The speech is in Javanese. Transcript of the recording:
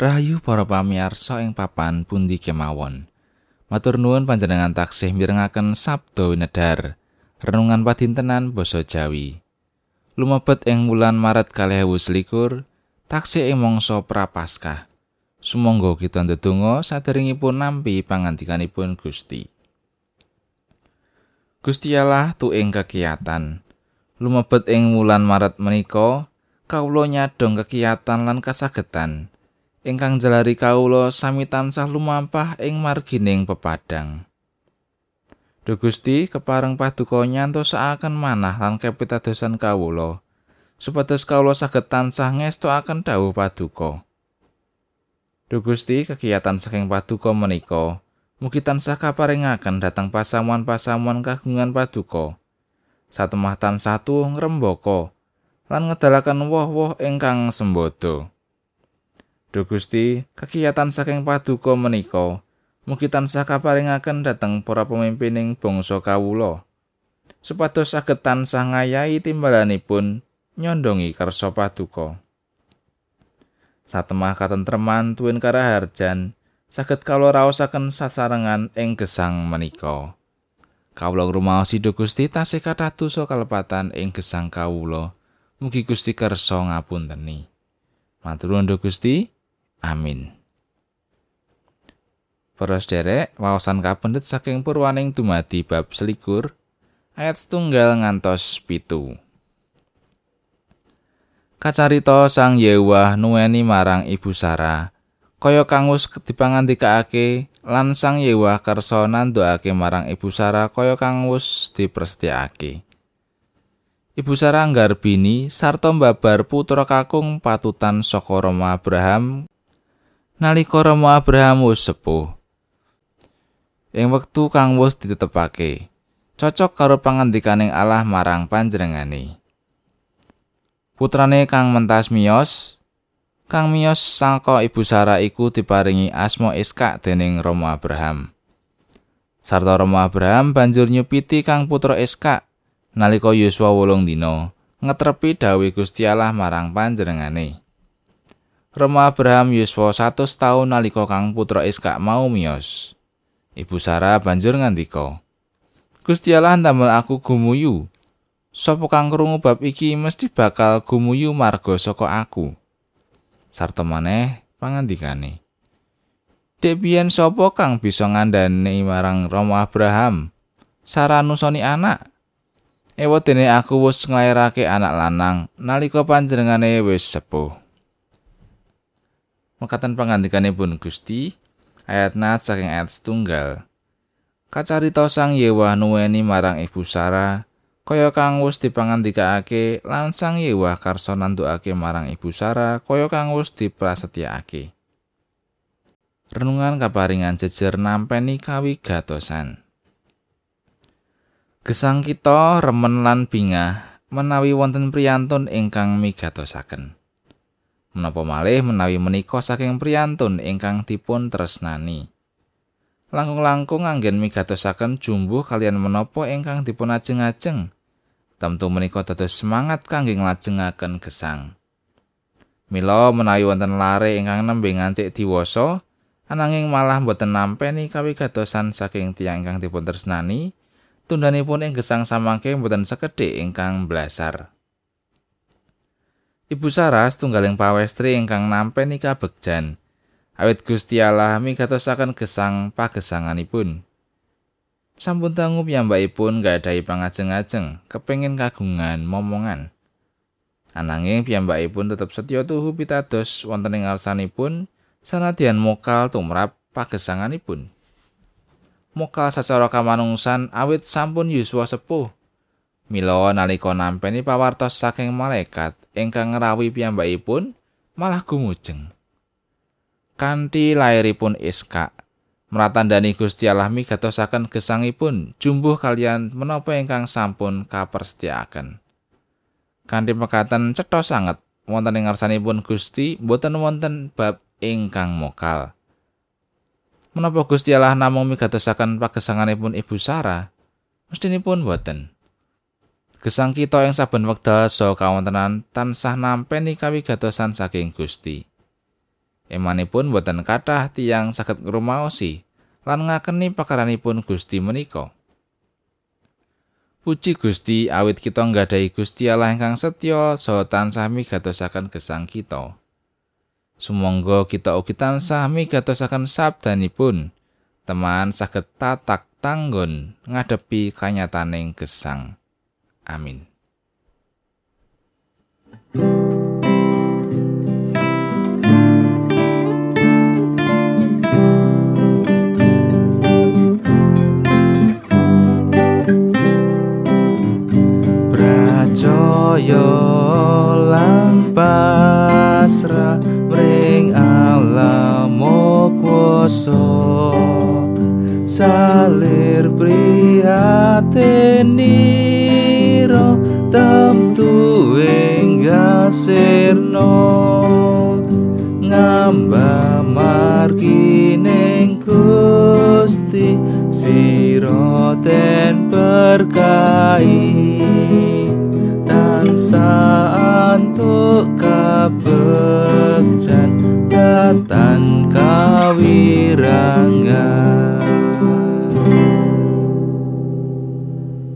Rahayu para pamirsa ing papan pundi kemawon. Matur nuwun panjenengan taksih mirengaken sabda winedhar. Renungan padintenan basa Jawi. Lumebet ing wulan Maret 2021, taksih ing mangsa Prapaskah. Sumangga kita ndedonga saderengipun nampi pangandikanipun Gusti. Gusti Allah tuing kekiatan. Lumebet ing wulan Maret menika, kawula nyadong kekiatan lan kasagetan. Ingkang jalari kawula sami tansah lumampah ing margining pepadang. Duh Gusti, kepareng paduka nyantosaken manah lan kapitadosan kawula, supados kawula saged tansah ngestoaken dawuh paduka. Duh Gusti, kegiatan saking paduka menika mugi tansah kaparingaken dhateng pasamuan-pasamuan kagungan paduka. Satemah tansah tuwuh ngrembaka lan ngedalaken woh-woh ingkang sembodo. Duh Gusti, kegiatan saking paduka menika mugi tansah kaparingaken dhateng para pemimpining bangsa kawula supados saged tansah ngayahi timbalanipun nyondongi kersa paduka. Satemah katentreman tuwin karaharjan saged kawula raosaken sasarengan ing gesang menika. Kawula ngrumaosi Duh Gusti tasih kathah dosa kalepatan ing gesang kawula. Mugi Gusti kersa ngapunteni. Matur nuwun Gusti. Amin. Para sederek, wawasan kapendet saking purwaning dumadi bab selikur, ayat setunggal ngantos pitu. Kacarita sang Yewah nuweni marang ibu Sarah, kaya kang wis dipangandikaake lan sang Yewah kersa nandukake marang ibu Sarah kaya kang wis diprestiyake. Ibu Sarah nggarbini sarta mbabar putra kakung patutan saka Rama Abraham nalika Rama Abraham wis sepuh. Ing wektu kang wis ditetepake, cocok karo pangandikaning Allah marang panjenengane. Putrane kang mentas miyos, kang miyos sangka ibu Sarah iku diparingi asma Iska dening Rama Abraham. Sarta Rama Abraham banjur nyupiti kang putra Iska nalika Yosua wolung dina ngetrepi dawuh Gusti Allah marang panjenengane. Rama Abraham yuswa 100 taun nalika kang putra Iska mau miyos. Ibu Sarah banjur ngandika, Gusti Allah ndamel aku gumuyu. Sopo kang krungu bab iki mesti bakal gumuyu marga saka aku. Sarta maneh pangandikane. Dek biyen sapa kang bisa ngandani marang Rama Abraham? Sarah nusoni anak. Ewa dene aku wis nglairake anak lanang nalika panjenengane wis sepuh. Mekatan pangandikanipun Gusti ayat nat saking ayat setunggal. Kacarita sang Yewa nuweni marang ibu Sarah kaya kang wis dipangandikaake lan sang Yewa karsa nandukake marang ibu Sarah kaya kang wis diprasetyakake. Renungan kaparingan jejer nampeni kawigatosan. Gesang kita remen lan bingah menawi wonten priyantun ingkang migatosaken. Menapa malih menawi menika saking priyantun ingkang dipun tresnani. Langkung-langkung anggen migatosaken jumbuh kalian menapa ingkang dipun ajeng-ajeng. Tentu menika dados semangat kangge nglajengaken gesang. Mila menawi wonten lare ingkang nembe ngancik diwasa, ananging malah boten nampeni kawigatosan saking tiyang ingkang dipun tresnani, tundanipun ing gesang samangke boten sekedhik ingkang blasar. Ibu Sarah setunggaling pawestri ingkang nampi nikah begjan. Awit Gusti Allah migatosaken gesang pagesanganipun. Sampun tangu piyambakipun gadhahi pangajeng-ajeng kepengin kagungan momongan. Ananging piyambakipun tetep setya tuhu pitados wonten ing ngarsanipun sanadyan mokal tumrap pagesanganipun. Mokal sacara kamanungsan awit sampun yuswa sepuh. Mila nalika nampeni pawartos saking malaikat ingkang ngrawuhi piyambakipun malah gumujeng. Kanthi lairipun Iska, mratandani Gusti Allah migatosaken gesangipun jumbuh kalian menapa ingkang sampun kaperstyaken. Kanthi mekaten cetha sanget wonten ing ngarsanipun Gusti boten wonten bab ingkang mokal. Menapa Gusti Allah namung migatosaken pagesanganipun Ibu Sarah? Mestinipun boten. Gesang kita ing saben wekdal so kawontenan tansah nampeni kawigatosan saking Gusti. Emanipun boten kathah tiyang saged ngrumaosi lan ngakeni pakaranipun Gusti menika. Puji Gusti awit kita nggadahi Gusti Allah ingkang setya saha tansah migatosaken gesang kita. Sumangga kita ugi tansah migatosaken sabdanipun. Teman saged tatak tanggon ngadepi kanyataning gesang. Amin. Pracaya lampasra mring alam kuwasa salir prihatini. Prihatiniro tamtu enggasirno ngamba margi ning Gusti sira ten berkahi. Tansah antuk kabekjan datan kawin